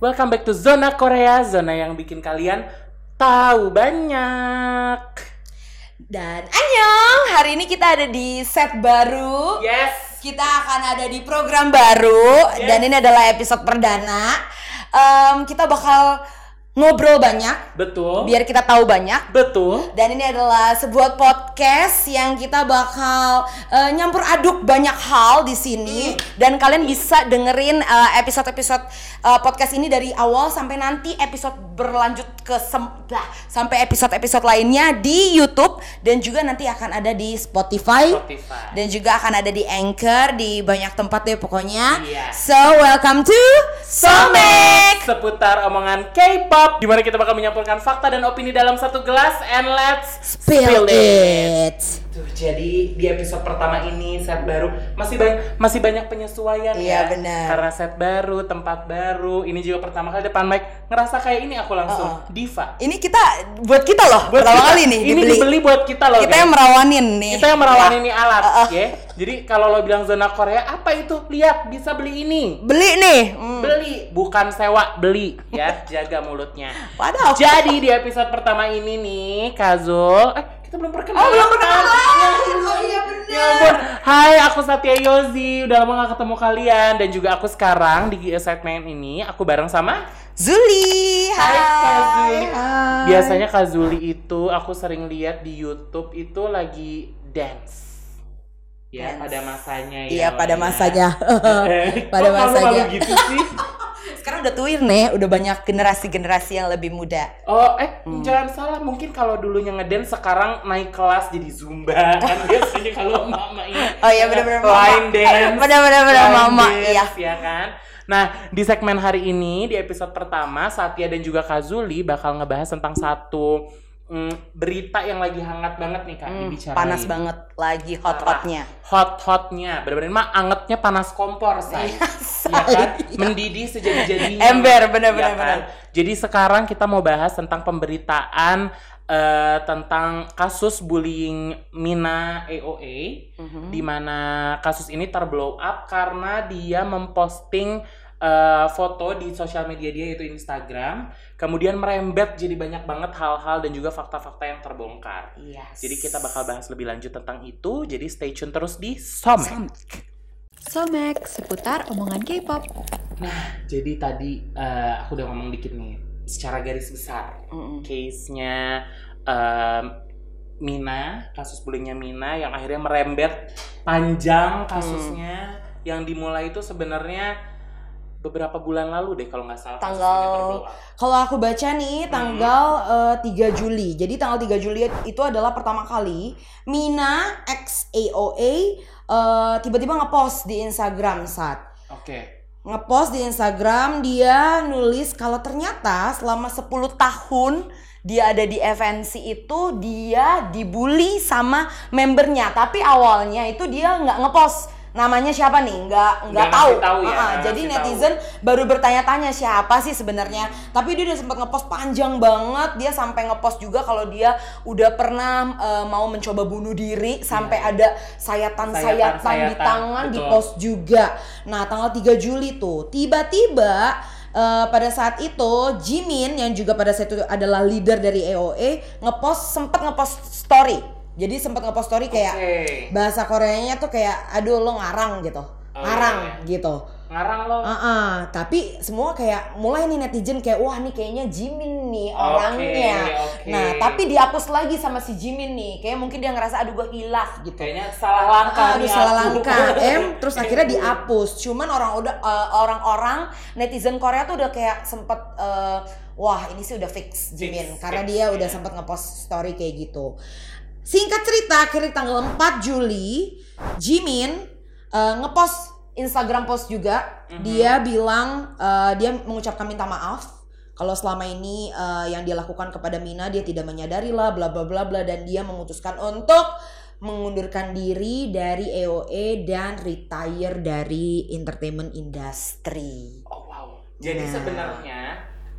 Welcome back to Zona Korea, zona yang bikin kalian tahu banyak. Dan annyeong, hari ini kita ada di set baru. Yes. Kita akan ada di program baru Yes. dan ini adalah episode perdana. Em, kita bakal ngobrol banyak, Betul. biar kita tahu banyak. Betul. Dan ini adalah sebuah podcast yang kita bakal eh, nyampur aduk banyak hal di sini dan kalian bisa dengerin eh, episode-episode eh, podcast ini dari awal sampai nanti episode berlanjut ke sem- bah, sampai episode-episode lainnya di YouTube dan juga nanti akan ada di Spotify, Spotify. dan juga akan ada di Anchor di banyak tempat deh pokoknya. Iya. So welcome to Somek. Seputar omongan K-pop, di mana kita bakal menyampaikan fakta dan opini dalam satu gelas and let's Spill it. Tuh, jadi di episode pertama ini set baru masih banyak masih banyak penyesuaian Iya, ya. benar. Karena set baru, tempat baru. Ini juga pertama kali depan mic ngerasa kayak ini aku langsung Uh-uh. diva. Ini kita buat kita loh Buat pertama kita. kali nih Ini dibeli. dibeli buat kita loh. kita guys. yang merawanin nih. kita yang merawani Ya, ini alat, Uh-uh. ya. Jadi kalau lo bilang zona Korea, apa itu? Lihat, bisa beli ini. Beli nih. Hmm. Beli, bukan sewa, beli ya. Jaga mulutnya. Waduh. Jadi di episode pertama ini nih, Kazul, eh kita belum perkenalan. Oh, belum perkenalan. Ya, Oh, iya bener. Ya ampun. Hai, aku Satya Yozi. Udah lama gak ketemu kalian dan juga aku sekarang di segmen ini aku bareng sama Zuli. Hai, Kak Zuli. Hai. Biasanya Kak Zuli itu aku sering lihat di YouTube itu lagi dance. Ya, Dance. pada masanya ya. Iya pada ya. masanya. Eh, Pada kok masanya. gitu sih. Sekarang udah tuir nih, udah banyak generasi-generasi yang lebih muda. Oh, eh Hmm. jangan salah, mungkin kalau dulunya ngedance sekarang naik kelas jadi zumba kan biasanya kalau mama ini. Oh iya, bener-bener mama. Line dance. Bener-bener line mama, dance, iya. ya kan. Nah, di segmen hari ini di episode pertama Satya dan juga Kazuli bakal ngebahas tentang satu mm, berita yang lagi hangat banget nih Kak Hmm, dibicarain. panas banget lagi hot-hotnya. Hot-hotnya, bener-bener mah angetnya panas kompor say. say, ya kan? iya. Mendidih sejadi-jadinya. Ember, Mas. bener-bener, Ya kan? bener. Jadi sekarang kita mau bahas tentang pemberitaan eh, tentang kasus bullying Mina AOA Mhm. di mana kasus ini terblow up karena dia memposting eh, foto di sosial media dia yaitu Instagram, kemudian merembet jadi banyak banget hal-hal dan juga fakta-fakta yang terbongkar. Yes. Jadi kita bakal bahas lebih lanjut tentang itu. Jadi stay tune terus di Somek. Somek seputar omongan K-pop. Nah, jadi tadi eh, aku udah ngomong dikit nih secara garis besar Mm-mm. case-nya em, Mina, kasus bullyingnya Mina yang akhirnya merembet panjang kasusnya yang dimulai itu sebenarnya beberapa bulan lalu deh kalau nggak salah Tanggal-. Kalau aku baca nih tanggal eh, 3 Juli. Jadi tanggal 3 Juli itu adalah pertama kali Mina X AOA eh, tiba-tiba ngepost di Instagram saat Oke. ngepost di Instagram dia nulis kalau ternyata selama 10 tahun dia ada di FNC itu dia dibully sama membernya tapi awalnya itu dia nggak ngepost namanya siapa nih? Nggak nggak tahu, tahu ya, Ah, nggak jadi netizen baru bertanya-tanya siapa sih sebenarnya. Tapi dia udah sempat ngepost panjang banget. Dia sampai ngepost juga kalau dia udah pernah eh, mau mencoba bunuh diri sampai ada sayatan-sayatan di tangan di post juga. Nah, tanggal 3 Juli tuh tiba-tiba eh, pada saat itu Jimin yang juga pada saat itu adalah leader dari AOA ngepost sempat ngepost story. Jadi sempat ngepost story kayak Oke. bahasa Koreanya tuh kayak aduh lo ngarang gitu. Oh, ngarang gitu. Ngarang lo. Ah, ah. tapi semua kayak mulai nih netizen kayak wah nih kayaknya Jimin nih orangnya. oke. Nah, tapi dihapus lagi sama si Jimin nih. Kayak mungkin dia ngerasa aduh gue hilaf gitu. Kayaknya salah langkah Ah, aduh nih salah aku. langkah em terus akhirnya dihapus cuman orang udah eh, orang-orang netizen Korea tuh udah kayak sempet eh, wah ini sih udah fix Jimin Fix, karena fix, dia udah ya. sempet ngepost story kayak gitu singkat cerita akhirnya tanggal 4 Juli Jimin eh, ngepost Instagram post juga Mhm. dia bilang eh, dia mengucapkan minta maaf kalau selama ini eh, yang dia lakukan kepada Mina dia tidak menyadari lah bla bla bla bla dan dia memutuskan untuk mengundurkan diri dari EOE dan retire dari entertainment industry. Oh wow. Jadi Nah. sebenarnya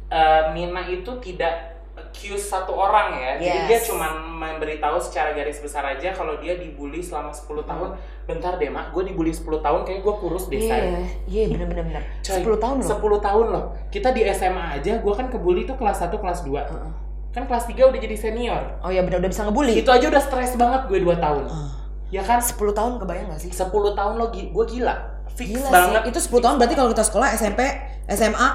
eh, Mina itu tidak accuse satu orang ya. Jadi Yes. dia cuma memberitahu secara garis besar aja kalau dia dibully selama 10 tahun. Bentar deh, Mak. Gue dibully 10 tahun kayaknya gue kurus deh, Iya, iya bener-bener bener. Coy, 10 tahun loh. 10 tahun loh. Kita di SMA aja, gue kan kebully tuh kelas 1, kelas 2. Heeh. Kan kelas 3 udah jadi senior. Oh ya bener udah bisa ngebully. Itu aja udah stres banget gue 2 tahun. Ah. Ya kan? 10 tahun kebayang gak sih? 10 tahun lo gue gila. Fix Gila banget. sih. Itu 10 tahun berarti kalau kita sekolah SMP, SMA,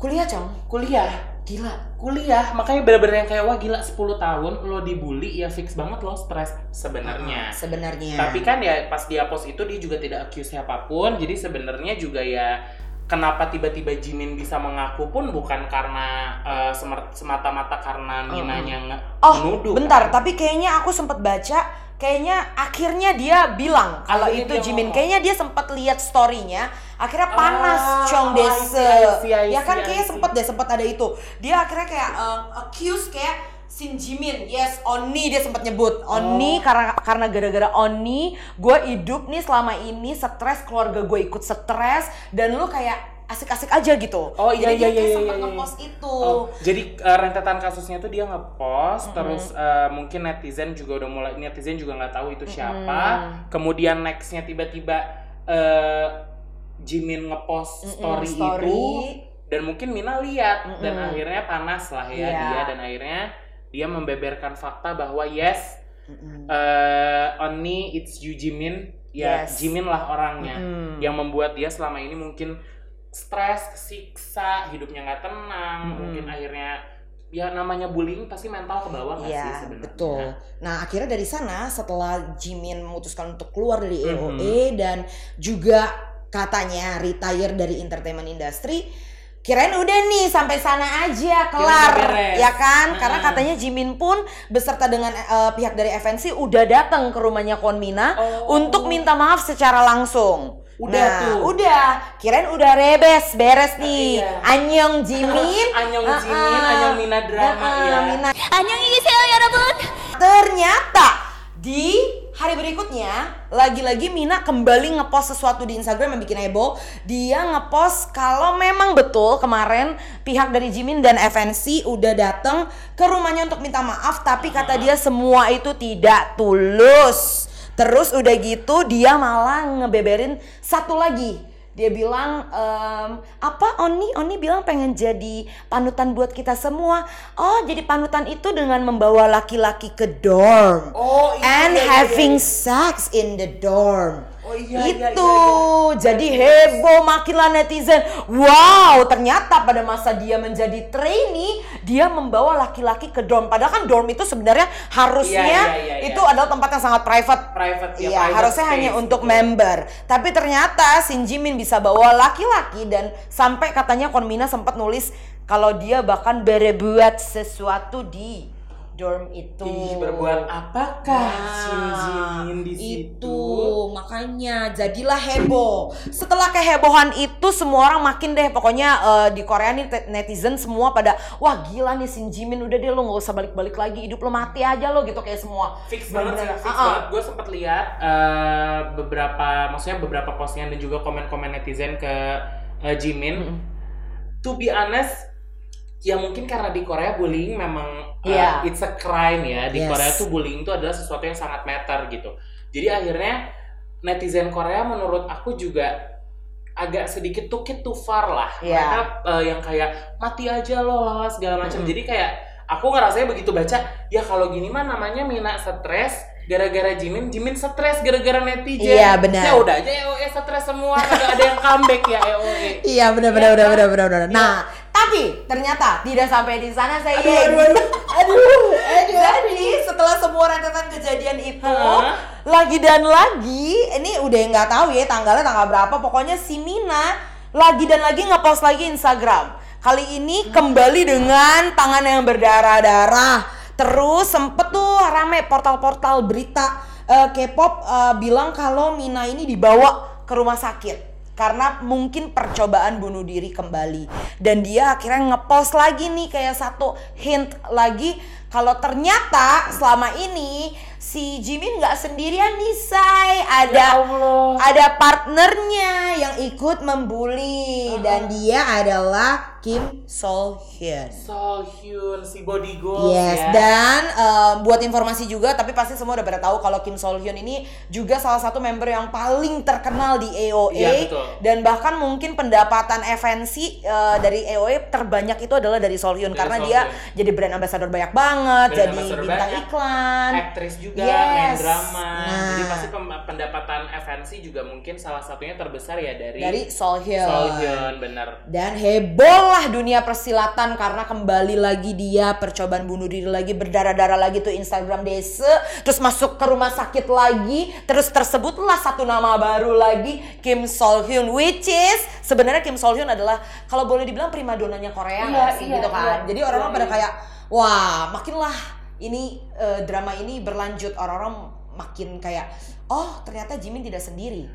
kuliah, Cong. kuliah. Gila. Kuliah, makanya bener-bener yang kayak wah gila 10 tahun lo dibully ya fix banget lo stres sebenarnya. Sebenarnya. Tapi kan ya pas dia post itu dia juga tidak accuse siapa pun. Jadi sebenarnya juga ya kenapa tiba-tiba Jimin bisa mengaku pun bukan karena semer- semata-mata karena Minanya nge- Oh, menuduh. bentar, kan. tapi kayaknya aku sempat baca kayaknya akhirnya dia bilang kalau itu Jimin ngomong. kayaknya dia sempat lihat storynya akhirnya panas Ah, Chong Dese ya kan kayaknya see. sempat deh sempat ada itu dia akhirnya kayak um, accuse kayak Shin Jimin, yes, Oni dia sempat nyebut Oni Oh. karena karena gara-gara Oni gue hidup nih selama ini stres keluarga gue ikut stres dan lu kayak asik-asik aja gitu. Oh, iya, Jadi dia iya, iya, sempat iya, iya. ngepost itu. Oh, jadi eh, rentetan kasusnya tuh dia ngepost terus eh, mungkin netizen juga udah mulai netizen juga nggak tahu itu siapa. Kemudian nextnya tiba-tiba eh Jimin ngepost story, story. itu dan mungkin Mina lihat dan Mm-mm. akhirnya panas lah ya Iya. dia dan akhirnya dia membeberkan fakta bahwa yes Mm-mm. eh Oni it's you Jimin ya Yes. Jimin lah orangnya Mm. yang membuat dia selama ini mungkin stres, kesiksa, hidupnya nggak tenang, Mm-mm. mungkin akhirnya ya namanya bullying pasti mental ke bawah nggak sih Iya, sebenarnya? betul. Nah, akhirnya dari sana setelah Jimin memutuskan untuk keluar dari. EOE dan juga katanya retire dari entertainment industry kirain udah nih sampai sana aja kelar ya kan? Karena katanya Jimin pun beserta dengan uh, pihak dari FNC udah datang ke rumahnya Konmina oh. untuk minta maaf secara langsung. Udah nah, tuh. udah. Kirain udah rebes beres nah, nih. uh, iya. Anyong Jimin. Anyong Jimin uh, Anyong Mina drama uh, uh, ya Mina. Anyong ya rebut ternyata di hari berikutnya lagi-lagi Mina kembali ngepost sesuatu di Instagram yang bikin heboh. Dia ngepost kalau memang betul kemarin pihak dari Jimin dan FNC udah datang ke rumahnya untuk minta maaf, tapi kata dia semua itu tidak tulus. Terus udah gitu dia malah ngebeberin satu lagi dia bilang em, apa Oni? Oni bilang pengen jadi panutan buat kita semua. Oh jadi panutan itu dengan membawa laki-laki ke dorm Oh, iya, and iya, iya, having iya. sex in the dorm Oh, iya, iya, itu iya, iya. jadi heboh makinlah netizen wow ternyata pada masa dia menjadi trainee dia membawa laki-laki ke dorm padahal kan dorm itu sebenarnya harusnya Iya, iya, iya, iya. itu adalah tempat yang sangat private Private ya, Iya, private harusnya space, hanya untuk member. Tapi ternyata Shin Jimin bisa bawa laki-laki dan sampai katanya Konmina sempat nulis kalau dia bahkan berebuat sesuatu di dorm itu. Ih, berbuat apakah Nah, Shin di situ? Itu makanya jadilah heboh. Setelah kehebohan itu semua orang makin deh pokoknya eh, di Korea nih netizen semua pada wah gila nih Shin Jimin udah deh lo nggak usah balik-balik lagi hidup lo mati aja lo gitu kayak semua. fix banget sih, fix ah. banget. Gue sempet lihat eh, beberapa, maksudnya beberapa postingan dan juga komen-komen netizen ke eh, Jimin. Mm-mm. To be honest, ya mungkin karena di Korea bullying memang eh, Iya. it's a crime ya. Di Yes. Korea tuh bullying itu adalah sesuatu yang sangat meter gitu. Jadi akhirnya netizen Korea menurut aku juga agak sedikit took it too far lah. Iya. Mereka eh, yang kayak mati aja lo lah segala macam. Mm-mm. Jadi kayak aku ngerasanya begitu baca, ya kalau gini mah namanya Mina stres gara-gara Jimin, Jimin stres gara-gara netizen. Iya, benar. Ya udah aja EOE stres semua, kagak ada yang comeback ya EOE. Iya benar benar benar benar benar. Iya. Nah, tapi ternyata tidak sampai di sana saya. Aduh, aduh, aduh, Jadi setelah semua rentetan kejadian itu Hah? lagi dan lagi, ini udah nggak tahu ya tanggalnya tanggal berapa. Pokoknya si Mina lagi dan lagi ngepost lagi Instagram. Kali ini kembali dengan tangan yang berdarah-darah. Terus sempet tuh rame portal-portal berita eh, K-pop eh, bilang kalau Mina ini dibawa ke rumah sakit karena mungkin percobaan bunuh diri kembali. Dan dia akhirnya ngepost lagi nih kayak satu hint lagi kalau ternyata selama ini si Jimin nggak sendirian nih say ada Ya Allah. ada partnernya yang ikut membuli. Dan dia adalah Kim Sol Hyun. Sol Hyun si body goals Yes, ya. dan em, buat informasi juga, tapi pasti semua udah pada tahu kalau Kim Sol Hyun ini juga salah satu member yang paling terkenal di AOA Iya, betul. dan bahkan mungkin pendapatan FNC eh, dari AOA terbanyak itu adalah dari Sol Hyun Dari karena Sol dia Hyun. jadi brand ambassador banyak banget, Brand jadi bintang banyak, iklan. aktris juga main Yes. drama Nah. jadi pasti pendapatan FNC juga mungkin salah satunya terbesar ya dari, Dari Sol Hyun. Sol Hyun bener Dan heboh lah dunia persilatan karena kembali lagi dia percobaan bunuh diri lagi berdarah-darah lagi tuh Instagram Dese terus masuk ke rumah sakit lagi terus tersebutlah satu nama baru lagi Kim Sol Hyun which is sebenarnya Kim Sol Hyun adalah kalau boleh dibilang primadonanya Korea Iya, sih iya, gitu kan. iya. Jadi orang-orang Iya, pada iya. kayak wah makinlah ini eh, drama ini berlanjut orang-orang makin kayak oh ternyata Jimin tidak sendiri.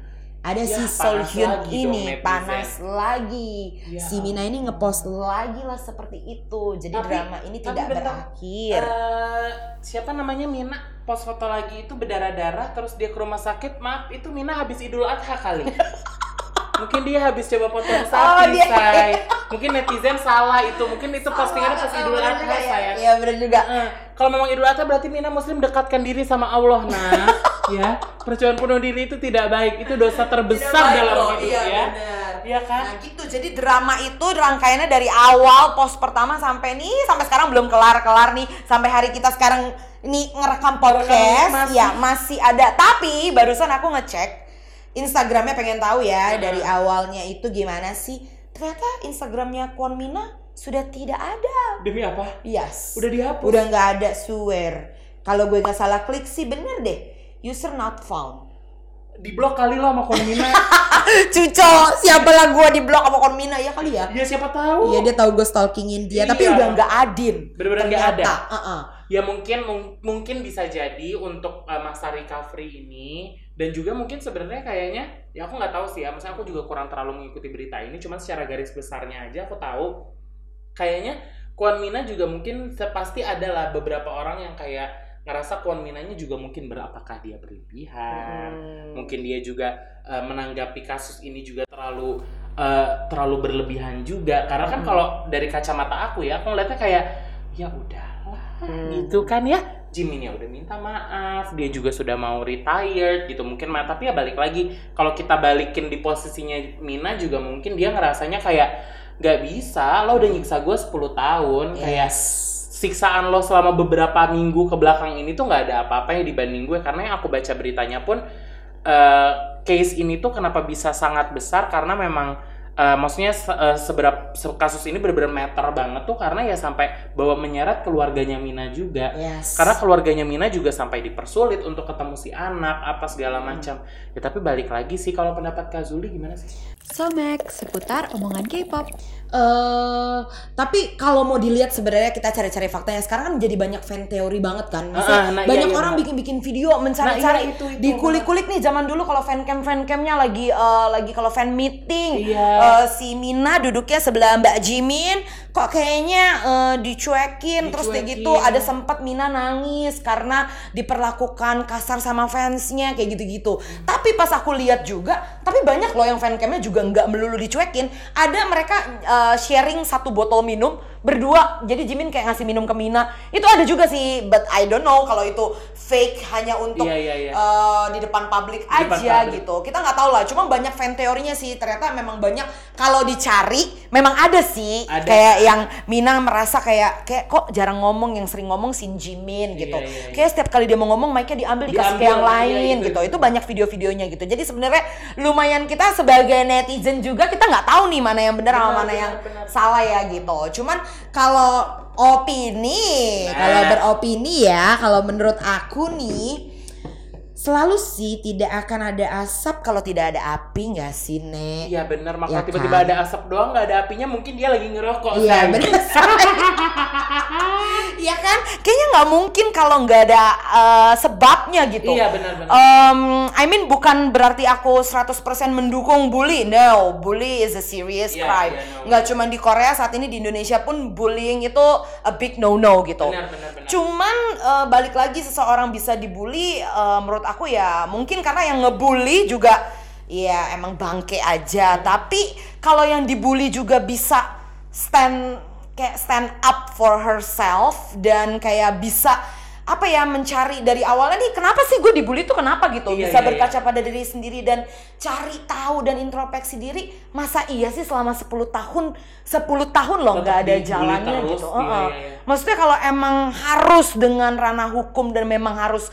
Ada Ya, si Sol panas Hyun lagi dong ini netizen. panas lagi. Ya Si Mina ini ngepost lagi lah seperti itu. Jadi Tapi- drama ini tapi tidak bentar. berakhir. Eh, siapa namanya Mina post foto lagi itu berdarah-darah terus dia ke rumah sakit maaf itu Mina habis Idul Adha kali mungkin dia habis coba potong sapi dia- say. Mungkin netizen salah itu. Mungkin itu postingannya pas Idul bener Adha ya. saya Iya benar juga. Eh, kalau memang Idul Adha berarti Mina Muslim dekatkan diri sama Allah nah ya. Percobaan bunuh diri itu tidak baik. Itu dosa terbesar dalam hidup iya, ya. benar. Iya kan? Nah gitu, jadi drama itu rangkaiannya dari awal post pertama sampai nih sampai sekarang belum kelar-kelar nih. Sampai hari kita sekarang ini ngerekam podcast. masih. ya masih ada. Tapi barusan aku ngecek Instagramnya pengen tahu ya dari awalnya itu gimana sih. Ternyata Instagramnya Kwon Mina sudah tidak ada. Demi apa? Yes. Udah dihapus? Udah nggak ada swear. Kalau gue nggak salah klik sih bener deh. User not found. Diblok kali lo sama Konmina Cuco, siapa lah gue di blog sama Konmina ya kali ya? ya siapa tahu. Iya dia tahu gue stalkingin dia, tapi Iya. udah nggak adin. Bener-bener nggak ada. uh-uh. Ya mungkin mung- mungkin bisa jadi untuk uh, masa recovery ini dan juga mungkin sebenarnya kayaknya ya aku nggak tahu sih ya maksudnya aku juga kurang terlalu mengikuti berita ini cuman secara garis besarnya aja aku tahu kayaknya Kwon Mina juga mungkin pasti ada lah beberapa orang yang kayak ngerasa Kwon Minanya juga mungkin berapakah dia berlebihan Hmm. mungkin dia juga uh, menanggapi kasus ini juga terlalu uh, terlalu berlebihan juga karena kan Hmm. kalau dari kacamata aku ya aku ngeliatnya kayak ya udahlah Hmm. gitu kan ya? Jimin ya udah minta maaf dia juga sudah mau retired gitu mungkin ma. Tapi ya balik lagi kalau kita balikin di posisinya Mina juga mungkin dia ngerasanya kayak nggak bisa lo udah nyiksa gue 10 tahun. Kayak Yes. siksaan lo selama beberapa minggu ke belakang ini tuh nggak ada apa-apa ya dibanding gue. Karena yang aku baca beritanya pun eh, case ini tuh kenapa bisa sangat besar? Karena memang eh, maksudnya se- eh, seberapa se- kasus ini benar-benar meter banget tuh karena ya sampai bawa menyeret keluarganya Mina juga Yes. karena keluarganya Mina juga sampai dipersulit untuk ketemu si anak apa segala Hmm. macam ya tapi balik lagi sih kalau pendapat Kazuli gimana sih Somek, seputar omongan K-pop. eh tapi kalau mau dilihat sebenarnya kita cari-cari faktanya sekarang kan jadi banyak fan teori banget kan. Maksudnya ah, nah, iya, banyak iya, orang benar. bikin-bikin video mencari-cari Nah, iya, itu, itu, di kulik-kulik nih zaman dulu kalau fan cam fan camnya lagi eh, lagi kalau fan meeting Iya. Eh, si Mina duduknya sebelah Mbak Jimin kok kayaknya eh, dicuekin, terus kayak Dicuekin. gitu ada sempat Mina nangis karena diperlakukan kasar sama fansnya kayak gitu-gitu. Tapi pas aku lihat juga, tapi banyak loh yang fan camnya juga nggak melulu dicuekin. Ada mereka uh, sharing satu botol minum berdua. Jadi Jimin kayak ngasih minum ke Mina. Itu ada juga sih, but I don't know kalau itu fake hanya untuk Iya, iya, iya. uh, di depan publik Di depan aja publik. gitu. Kita nggak tahu lah. Cuma banyak fan teorinya sih. Ternyata memang banyak kalau dicari memang ada sih Ada. kayak yang Mina merasa kayak kayak kok jarang ngomong yang sering ngomong Shin Jimin gitu. Iya, iya, iya. Kayak setiap kali dia mau ngomong mic-nya diambil dikasih ke Diambil, yang iya, lain itu. gitu. Itu banyak video-videonya gitu. Jadi sebenarnya lumayan kita sebagai netizen juga kita nggak tahu nih mana yang benar sama mana benar, yang benar. salah ya gitu. Cuman kalau opini, Nah. kalau beropini ya, kalau menurut aku nih selalu sih tidak akan ada asap kalau tidak ada api nggak sih Nek? Iya bener, Ya makanya tiba-tiba kan? ada asap doang nggak ada apinya mungkin dia lagi ngerokok. Iya benar. Iya kan? Kayaknya nggak mungkin kalau nggak ada eh, sebabnya gitu. Iya benar-benar. Um, I mean bukan berarti aku 100% mendukung bully. No, bully is a serious Iya, crime. iya, no. Nggak cuma di Korea saat ini di Indonesia pun bullying itu a big no-no gitu. Benar, benar, benar. Cuman eh, balik lagi seseorang bisa dibully eh, menurut aku ya mungkin karena yang ngebully juga ya emang bangke aja. Tapi kalau yang dibully juga bisa stand kayak stand up for herself dan kayak bisa apa ya mencari dari awalnya nih kenapa sih gue dibully tuh kenapa gitu? Iya, bisa iya, berkaca pada diri sendiri dan cari tahu dan introspeksi diri masa iya sih selama 10 tahun 10 tahun loh nggak ada jalannya terus, gitu. Iya, iya, iya. maksudnya kalau emang harus dengan ranah hukum dan memang harus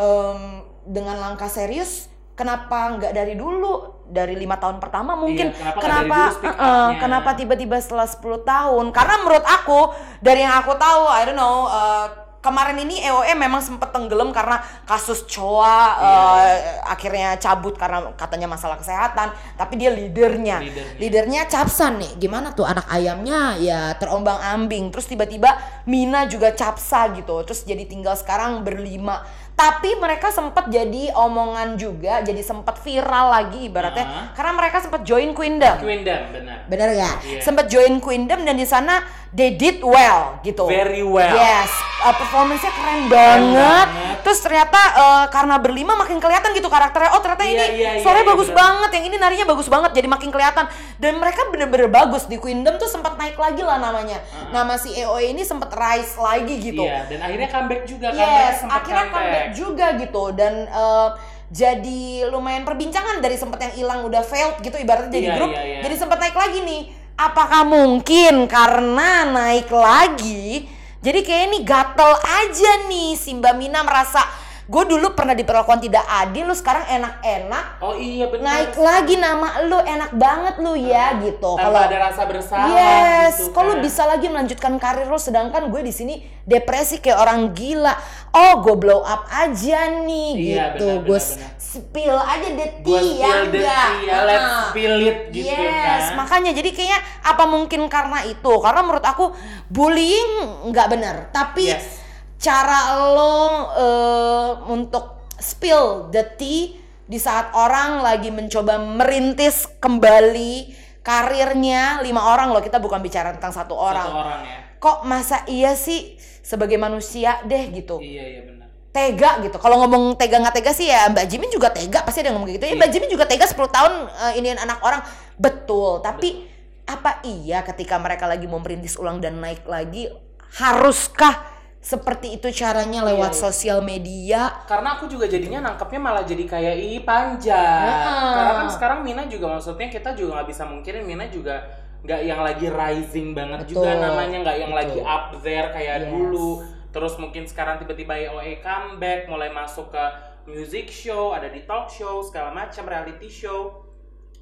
em, dengan langkah serius kenapa nggak dari dulu? Dari lima tahun pertama mungkin. Iya, kenapa eh, up-nya? kenapa tiba-tiba setelah 10 tahun? Karena menurut aku dari yang aku tahu I don't know eh, kemarin ini EOE memang sempat tenggelam karena kasus Choa eh, akhirnya cabut karena katanya masalah kesehatan. Tapi dia leadernya. Leadernya. leadernya Capsan nih. Gimana tuh anak ayamnya? Ya terombang ambing. Terus tiba-tiba Mina juga capsa gitu. Terus jadi tinggal sekarang berlima tapi mereka sempat jadi omongan juga jadi sempat viral lagi ibaratnya Ah. karena mereka sempat join Queendom Queendom benar. bener gak? Iya. Sempat join Queendom dan di sana they did well gitu. Very well. Yes, uh, performance-nya keren banget. banget. Terus ternyata uh, karena berlima makin kelihatan gitu karakternya. Oh ternyata Iya, ini iya, iya, suaranya iya, bagus bener. banget, yang ini narinya bagus banget, jadi makin kelihatan. Dan mereka bener-bener bagus di Queendom tuh sempat naik lagi lah namanya. Nama si EOE ini sempat rise lagi gitu. Iya, dan akhirnya comeback juga kan. Yes, sempat akhirnya comeback juga gitu dan eh, jadi lumayan perbincangan dari sempat yang hilang udah failed gitu ibaratnya jadi Iya, grup, iya, iya. jadi sempat naik lagi nih. Apakah mungkin karena naik lagi, jadi kayak ini gatel aja nih si Mbak Mina merasa gue dulu pernah diperlakukan tidak adil, lu sekarang enak-enak, Oh iya benar. naik lagi nama lu enak banget lu ya gitu. Tanpa ada rasa bersalah. Yes, gitu kok lu kan. bisa lagi melanjutkan karir lu sedangkan gue di sini depresi kayak orang gila. Oh, gue blow up aja nih Iya, gitu. Gue spill aja the tea ya enggak? ya, let's spill it gitu yes, kan. makanya jadi kayaknya apa mungkin karena itu? Karena menurut aku bullying nggak benar, tapi Yes. Cara lo eh, untuk spill the tea di saat orang lagi mencoba merintis kembali karirnya lima orang loh kita bukan bicara tentang satu orang Satu orang ya. kok masa iya sih sebagai manusia deh gitu Iya iya benar. tega gitu kalau ngomong tega nggak tega sih ya Mbak Jimin juga tega pasti ada yang ngomong gitu ya Iya. Mbak Jimin juga tega 10 tahun uh, iniin anak orang betul tapi apa iya ketika mereka lagi mau merintis ulang dan naik lagi haruskah seperti itu caranya lewat Iya, iya. sosial media Karena aku juga jadinya nangkepnya malah jadi kayak ih panjang. Heeh. Karena kan sekarang Mina juga maksudnya kita juga nggak bisa mungkirin Mina juga nggak yang lagi rising banget Betul. juga namanya nggak yang Betul. lagi up there kayak Yes. dulu. Terus mungkin sekarang tiba-tiba EOE comeback, mulai masuk ke music show, ada di talk show segala macam reality show.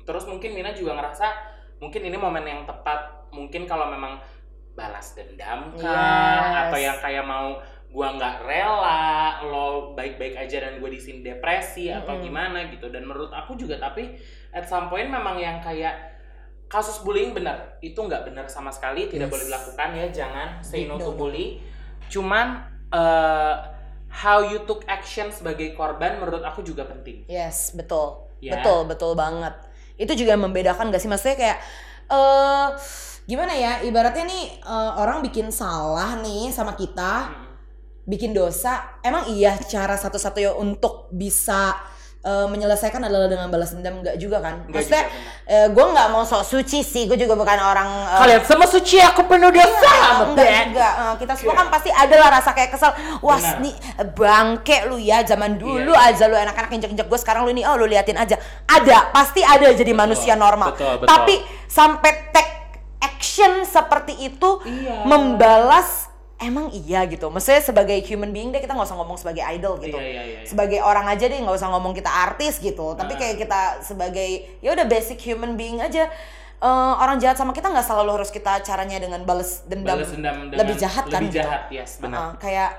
Terus mungkin Mina juga ngerasa mungkin ini momen yang tepat. Mungkin kalau memang balas dendam kah Yes. atau yang kayak mau gua nggak rela lo baik-baik aja dan gue di sini depresi atau Mm-mm. gimana gitu dan menurut aku juga tapi at some point memang yang kayak kasus bullying benar itu nggak benar sama sekali tidak Yes. boleh dilakukan ya jangan say no to bully cuman eh, how you took action sebagai korban menurut aku juga penting Yes, betul. Ya. Betul, betul banget. Itu juga membedakan gak sih? Maksudnya kayak eh gimana ya? Ibaratnya nih eh, orang bikin salah nih sama kita, Hmm. bikin dosa. Emang iya cara satu-satunya untuk bisa eh, menyelesaikan adalah dengan balas dendam enggak juga kan? Nggak Maksudnya juga, benar. gue nggak mau sok suci sih. Gue juga bukan orang eh, kalian semua suci aku penuh dosa Iya, sama enggak juga. Eh, kita semua Iya. kan pasti ada lah rasa kayak kesel. Wah, Benar. nih bangke lu ya zaman dulu Iya, iya. aja lu enak-enak injek-injek gue sekarang lu ini oh lu liatin aja. Ada, pasti ada jadi manusia normal. betul, betul. Tapi sampai take action seperti itu Iya. membalas emang iya gitu. Maksudnya sebagai human being deh kita nggak usah ngomong sebagai idol gitu. Iya, iya, iya, iya. Sebagai orang aja deh nggak usah ngomong kita artis gitu. Tapi Nah. kayak kita sebagai ya udah basic human being aja. Eh, orang jahat sama kita nggak selalu harus kita caranya dengan balas dendam, Balas dendam dengan lebih jahat kan lebih gitu. jahat yes benar Uh-uh, kayak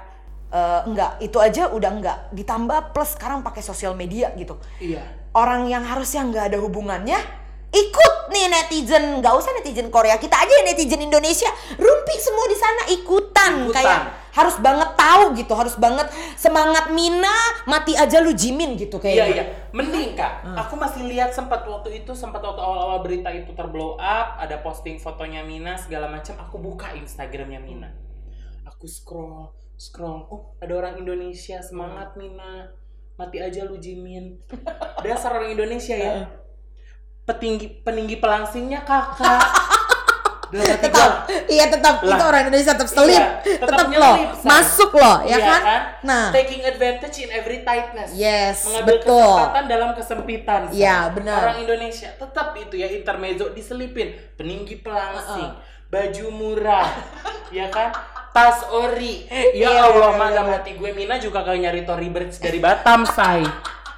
eh, enggak itu aja udah enggak ditambah plus sekarang pakai sosial media gitu iya orang yang harusnya nggak ada hubungannya ikut nih netizen nggak usah netizen Korea kita aja ya netizen Indonesia rumpi semua di sana ikutan, Ikutan. kayak harus banget tahu gitu harus banget semangat Mina mati aja lu Jimin gitu Iya kayak iya, mending kak. Aku masih lihat sempat waktu itu sempat waktu awal-awal berita itu terblow up, ada posting fotonya Mina segala macam. Aku buka Instagramnya Mina. Aku scroll, scroll. Oh ada orang Indonesia semangat Mina. Mati aja lu Jimin. Dasar orang Indonesia ya. Petinggi peninggi pelangsingnya kakak. Tetap iya tetap Lah. itu orang Indonesia tetap selip Iya, tetap nyelip, loh say. masuk loh ya Iya kan nah taking advantage in every tightness. Yes, Mengambil betul. kesempatan dalam kesempitan. Iya, benar. Orang Indonesia tetap itu ya intermezzo diselipin, peninggi pelangsing, baju murah, ya kan? Tas ori. Ya Iya, Allah, benar, dalam benar. hati gue Mina juga kayak nyari Tory Burch dari Batam, say.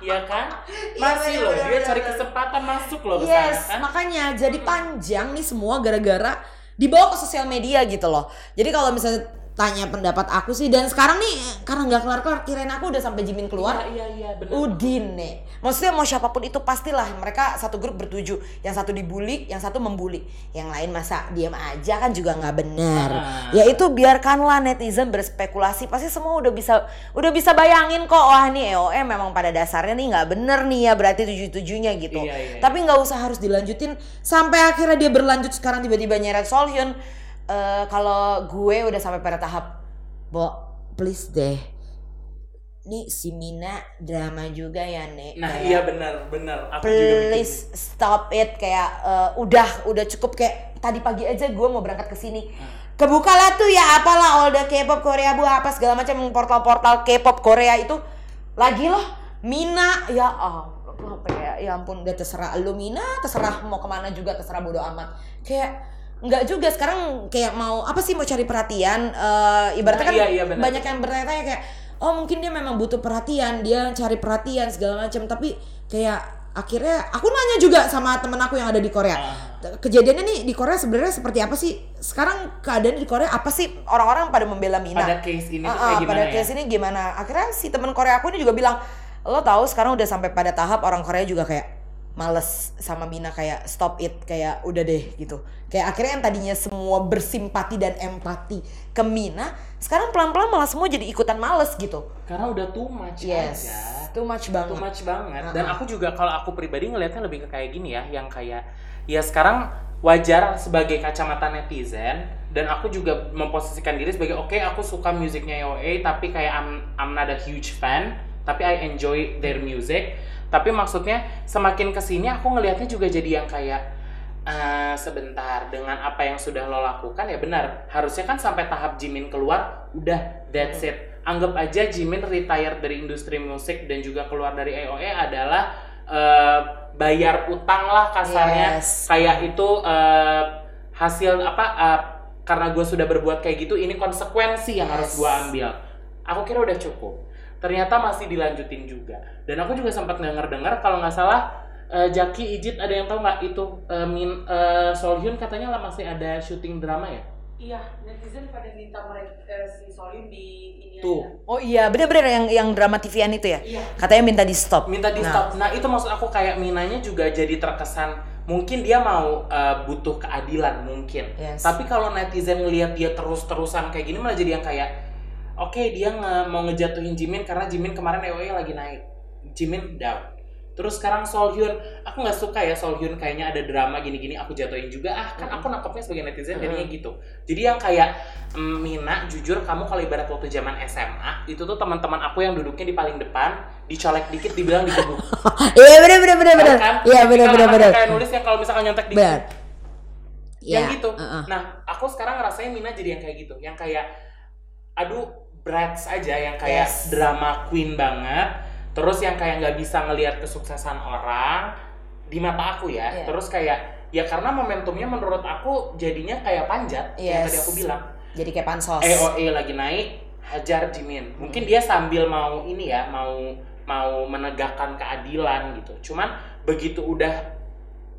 Ya kan? Masih Iya, loh, benar, dia cari kesempatan masuk loh ke Yes, sana kan. makanya jadi panjang nih semua gara-gara dibawa ke sosial media gitu loh. Jadi kalau misalnya tanya pendapat aku sih dan sekarang nih karena nggak kelar-kelar kirain aku udah sampai Jimin keluar. Iya, iya, iya, benar. Udin nih. Maksudnya mau siapa pun itu pastilah mereka satu grup bertujuh. Yang satu dibully, yang satu membuli. Yang lain masa diam aja kan juga nggak benar. Ah. Ya itu biarkanlah netizen berspekulasi. Pasti semua udah bisa udah bisa bayangin kok wah nih EOE memang pada dasarnya nih nggak bener nih ya berarti tujuh-tujuhnya gitu. Iya, iya. Tapi nggak usah harus dilanjutin sampai akhirnya dia berlanjut sekarang tiba-tiba nyeret Solhyun. Eh, kalau gue udah sampai pada tahap, Bo, please deh. Nih si Mina drama juga ya, Nek. Nah, Kayak, iya benar, benar. Aku juga please stop it. Kayak eh, udah udah cukup. Kayak tadi pagi aja gue mau berangkat ke sini. Kebukalah tuh ya apalah all the K-pop Korea bu apa segala macam portal-portal K-pop Korea itu. Lagi loh Mina ya Allah kayak ya ampun udah terserah lu Mina terserah mau ke mana juga terserah bodo amat. Kayak nggak juga sekarang kayak mau apa sih mau cari perhatian? Eh ibaratnya Nah, kan iya, iya, benar. banyak yang bertanya-tanya kayak oh mungkin dia memang butuh perhatian dia cari perhatian segala macam. Tapi kayak akhirnya aku nanya juga sama temen aku yang ada di Korea. Ah. kejadiannya nih di Korea sebenarnya seperti apa sih? Sekarang keadaan di Korea apa sih? Orang-orang pada membela Mina. Pada case ini tuh Ah, kayak ah, gimana pada ya? case ini gimana? Akhirnya si temen Korea aku ini juga bilang lo tahu sekarang udah sampai pada tahap orang Korea juga kayak males sama Mina kayak stop it kayak udah deh gitu kayak akhirnya yang tadinya semua bersimpati dan empati ke Mina sekarang pelan-pelan malah semua jadi ikutan males gitu Karena udah too much yes aja. too much banget Too much banget. Uh-uh. Dan aku juga kalau aku pribadi ngelihatnya lebih ke kayak gini ya, yang kayak ya sekarang wajar sebagai kacamata netizen dan aku juga memposisikan diri sebagai oke aku suka musiknya YOA tapi kayak I'm I'm not a huge fan tapi I enjoy their music tapi maksudnya semakin ke sini aku ngelihatnya juga jadi yang kayak eh, sebentar dengan apa yang sudah lo lakukan ya benar. Harusnya kan sampai tahap Jimin keluar udah that's it. Anggap aja Jimin retired dari industri musik dan juga keluar dari AOE adalah eh, bayar utang lah kasarnya. Yes. kayak itu eh, hasil apa eh, karena gue sudah berbuat kayak gitu ini konsekuensi yang harus Yes. gue ambil. Aku kira udah cukup ternyata masih dilanjutin juga dan aku juga sempat denger dengar kalau nggak salah eh, Jaki Ijit ada yang tahu nggak itu eh, Min eh, Solhyun katanya lah masih ada syuting drama ya Iya, netizen pada minta mereka si Solim di ini Tuh. aja. oh iya bener-bener yang yang drama TVN itu ya Iya. katanya minta di stop minta di stop. Nah, itu maksud aku kayak Minanya juga jadi terkesan mungkin dia mau uh, butuh keadilan mungkin. Yes. Tapi kalau netizen ngelihat dia terus-terusan kayak gini malah jadi yang kayak oke dia nge- mau ngejatuhin Jimin karena Jimin kemarin EOE lagi naik. Jimin down. Terus sekarang Solhyun, aku nggak suka ya Solhyun kayaknya ada drama gini-gini aku jatuhin juga ah kan aku nangkepnya sebagai netizen jadinya gitu. Jadi yang kayak mm, Mina jujur kamu kalau ibarat waktu zaman SMA itu tuh teman-teman aku yang duduknya di paling depan dicolek dikit dibilang digebuk. iya bener bener bener bener kan? iya bener bener bener Kayak nulis yang kalau misalkan nyontek dikit. bener Yang Iya, gitu. uh-uh. Nah, aku sekarang ngerasain Mina jadi yang kayak gitu. Yang kayak aduh brats aja yang kayak Yes. drama queen banget. Terus yang kayak nggak bisa ngelihat kesuksesan orang di mata aku ya. Iya. Terus kayak ya karena momentumnya menurut aku jadinya kayak panjat yang Yes. tadi aku bilang. jadi kayak pansos EOE lagi naik, hajar Jimin. Mungkin dia sambil mau ini ya, mau mau menegakkan keadilan gitu. Cuman begitu udah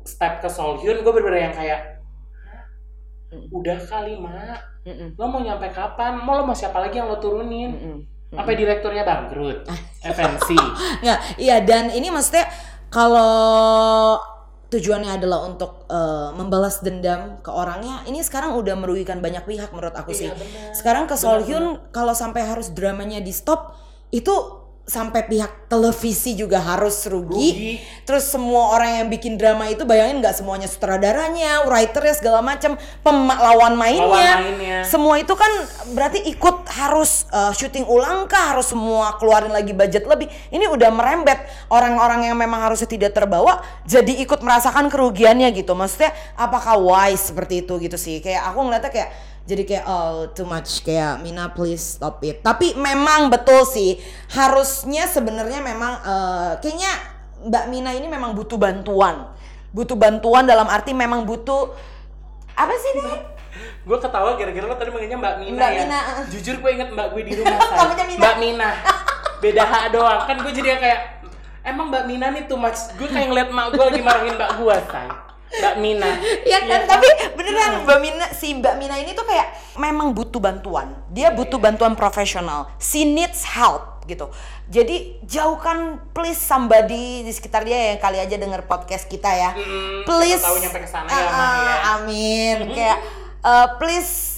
step ke Solhyun, gue bener-bener yang kayak udah kali mak, Mm-mm. lo mau nyampe kapan? Mau lo mau siapa lagi yang lo turunin? Mm-mm. Sampai direkturnya bangkrut, FNC. Nggak, iya dan ini maksudnya kalau tujuannya adalah untuk eh, membalas dendam ke orangnya, ini sekarang udah merugikan banyak pihak menurut aku sih. Iya. Sekarang ke Solhyun kalau sampai harus dramanya di stop itu sampai pihak televisi juga harus rugi. Rugi. Terus semua orang yang bikin drama itu bayangin nggak semuanya sutradaranya, writernya segala macam, pemak lawan mainnya. Lawan mainnya. Semua itu kan berarti ikut harus uh, syuting ulang kah, harus semua keluarin lagi budget lebih. Ini udah merembet orang-orang yang memang harusnya tidak terbawa jadi ikut merasakan kerugiannya gitu. Maksudnya apakah wise seperti itu gitu sih. Kayak aku ngeliatnya kayak jadi kayak oh too much kayak Mina please stop it. Tapi memang betul sih harusnya sebenarnya memang uh, kayaknya Mbak Mina ini memang butuh bantuan. Butuh bantuan dalam arti memang butuh apa sih nih? Gue ketawa gara-gara lo tadi manggilnya Mbak Mina Mbak ya. Mina, uh. Jujur gue inget Mbak gue di rumah. Namanya Mina. Mbak Mina. Beda H doang. Kan gue jadi kayak emang Mbak Mina nih too much. Gue kayak ngeliat mak gue lagi marahin Mbak gue, Say. Mbak Mina. Iya kan, tapi beneran Mbak Mina si Mbak Mina ini tuh kayak memang butuh bantuan. Dia butuh bantuan profesional. She needs help gitu. Jadi jauhkan please somebody di sekitar dia yang kali aja denger podcast kita ya. Mm-mm, please. tahu nyampe ke sana ya, Ah, ya. Amin. kayak eh, please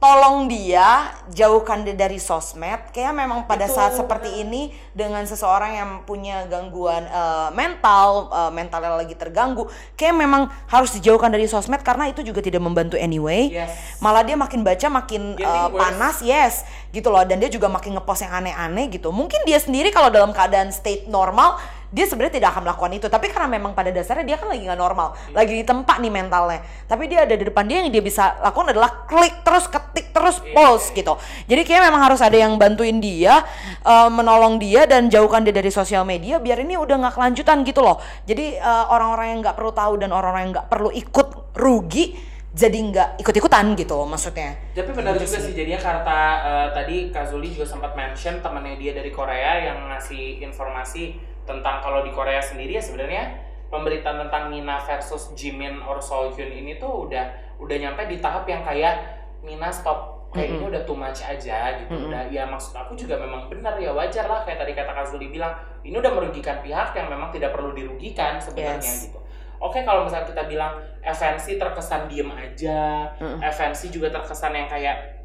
tolong dia jauhkan dia dari sosmed. Kayak memang pada Itu, saat seperti ini dengan seseorang yang punya gangguan eh, mental eh, mentalnya lagi terganggu kayak memang harus dijauhkan dari sosmed karena itu juga tidak membantu anyway. Yes. malah dia makin baca makin worse. panas yes gitu loh. Dan dia juga makin ngepost yang aneh-aneh gitu. Mungkin dia sendiri kalau dalam keadaan state normal dia sebenarnya tidak akan melakukan itu. Tapi karena memang pada dasarnya dia kan lagi nggak normal lagi di tempat nih mentalnya. Tapi dia ada di depan dia yang dia bisa lakukan adalah klik terus ketik terus post gitu. Jadi kayak memang harus ada yang bantuin dia eh, menolong dia dan jauhkan dia dari sosial media biar ini udah nggak kelanjutan gitu loh. Jadi eh, orang-orang yang nggak perlu tahu dan orang-orang yang nggak perlu ikut rugi jadi nggak ikut-ikutan gitu maksudnya. Tapi benar Gitu juga sih. jadinya karena eh, tadi Kazuli juga sempat mention temannya dia dari Korea yang ngasih informasi tentang kalau di Korea sendiri ya sebenarnya pemberitaan tentang Mina versus Jimin or Seolhyun ini tuh udah udah nyampe di tahap yang kayak Mina stop. Kayak ini udah too much aja gitu. Udah ya maksud aku juga memang benar ya wajar lah kayak tadi kata Kazuli bilang ini udah merugikan pihak yang memang tidak perlu dirugikan sebenarnya Yes. gitu. Oke kalau misalnya kita bilang FNC terkesan diem aja, FNC juga terkesan yang kayak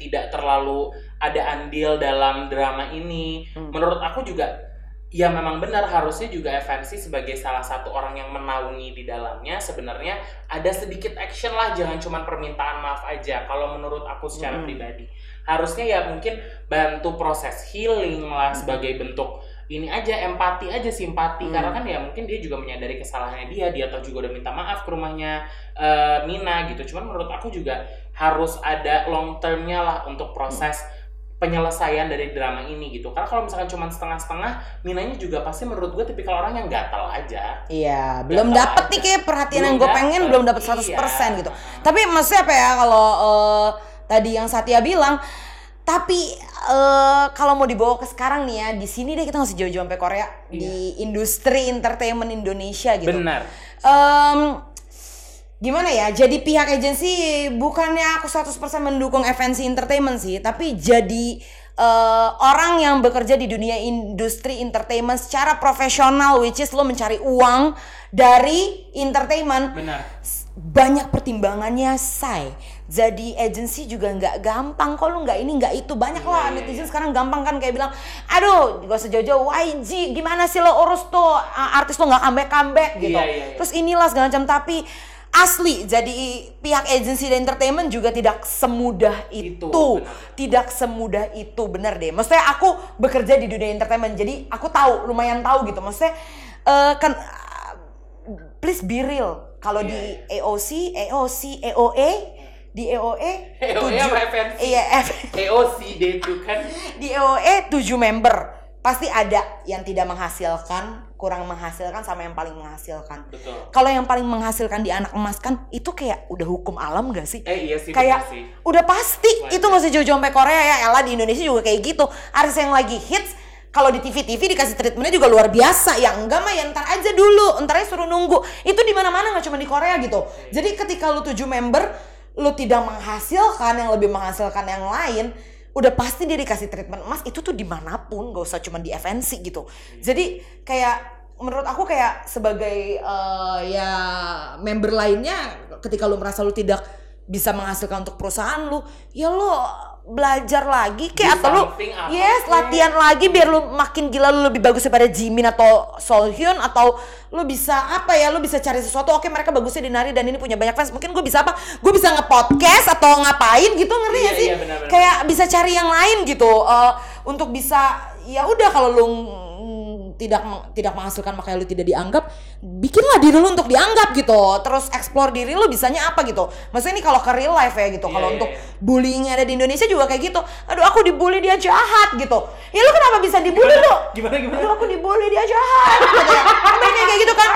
tidak terlalu ada andil dalam drama ini. Menurut aku juga ya memang benar. Harusnya juga FNC sebagai salah satu orang yang menaungi di dalamnya sebenarnya ada sedikit action lah jangan cuma permintaan maaf aja kalau menurut aku secara pribadi. Harusnya ya mungkin bantu proses healing lah sebagai bentuk ini aja empati aja simpati. Karena kan ya mungkin dia juga menyadari kesalahannya dia dia atau juga udah minta maaf ke rumahnya eh, Mina gitu. Cuman menurut aku juga harus ada long termnya lah untuk proses penyelesaian dari drama ini gitu karena kalau misalkan cuma setengah-setengah Minanya juga pasti menurut gue tipikal orang yang gatal aja Iya, belum Gatal dapet aja. nih kayak perhatian Belum yang gue pengen belum dapet 100% iya. gitu. Tapi maksudnya apa ya kalau eh, tadi yang Satya bilang tapi eh, kalau mau dibawa ke sekarang nih ya di sini deh kita nggak jauh-jauh sampai Korea di industri entertainment Indonesia gitu. benar Em, gimana ya jadi pihak agensi bukannya aku 100% mendukung FNC Entertainment sih tapi jadi eh, orang yang bekerja di dunia industri entertainment secara profesional which is lo mencari uang dari entertainment. Benar. Banyak pertimbangannya say. Jadi agensi juga nggak gampang kok lu nggak ini nggak itu. Banyak lah Iya, iya, netizen sekarang gampang kan kayak bilang aduh gak usah jauh-jauh YG gimana sih lo urus tuh? Artis lo nggak comeback comeback gitu. Iya, iya, iya. terus inilah segala macam. Tapi asli. Jadi pihak agensi dan entertainment juga tidak semudah itu, Itu, benar. tidak semudah itu bener deh. Maksudnya aku bekerja di dunia entertainment jadi aku tahu lumayan tahu gitu. Maksudnya eh, kan please be real. Kalau Iya, di AOC AOC AOA di tujuh- apa FNC? iya F EOC itu kan. Di AOA 7 member. Pasti ada yang tidak menghasilkan kurang menghasilkan sama yang paling menghasilkan. Kalau yang paling menghasilkan di anak emas kan itu kayak udah hukum alam gak sih? Eh iya sih kayak sih. udah pasti. Wajar. itu nggak usah jauh-jauh sampai Korea ya. Ella di Indonesia juga kayak gitu. Artis yang lagi hits kalau di TV-TV dikasih treatmentnya juga luar biasa. Ya enggak mah ya ntar aja dulu. Ntar aja suruh nunggu. Itu di mana-mana nggak cuma di Korea gitu. Jadi ketika lu tujuh member lu tidak menghasilkan yang lebih menghasilkan yang lain udah pasti dia dikasih treatment emas itu tuh di mana pun gak usah cuma di FNC gitu. Jadi kayak menurut aku kayak sebagai eh, ya member lainnya ketika lu merasa lu tidak bisa menghasilkan untuk perusahaan lu ya lo belajar lagi kayak atau lu yes latihan lagi biar lu makin gila lu lebih bagus daripada Jimin atau Solhyun atau lu bisa apa ya lu bisa cari sesuatu. Oke mereka bagusnya di nari dan ini punya banyak fans. Mungkin gue bisa apa? Gue bisa nge-podcast atau ngapain gitu ngerti Iya, gak sih? iya, benar-benar. kayak bisa cari yang lain gitu. Eh, untuk bisa ya udah kalau lu tidak tidak menghasilkan makanya lu tidak dianggap bikinlah diri lu untuk dianggap gitu. Terus explore diri lu bisanya apa gitu. Maksudnya ini kalau ke real life ya gitu. Iya, kalau iya, untuk iya. bullying ada di Indonesia juga kayak gitu. Aduh aku dibully dia jahat gitu. Ya lu kenapa bisa dibully lu? Gimana gimana? aduh aku dibully dia jahat gitu ya kayak gitu kan?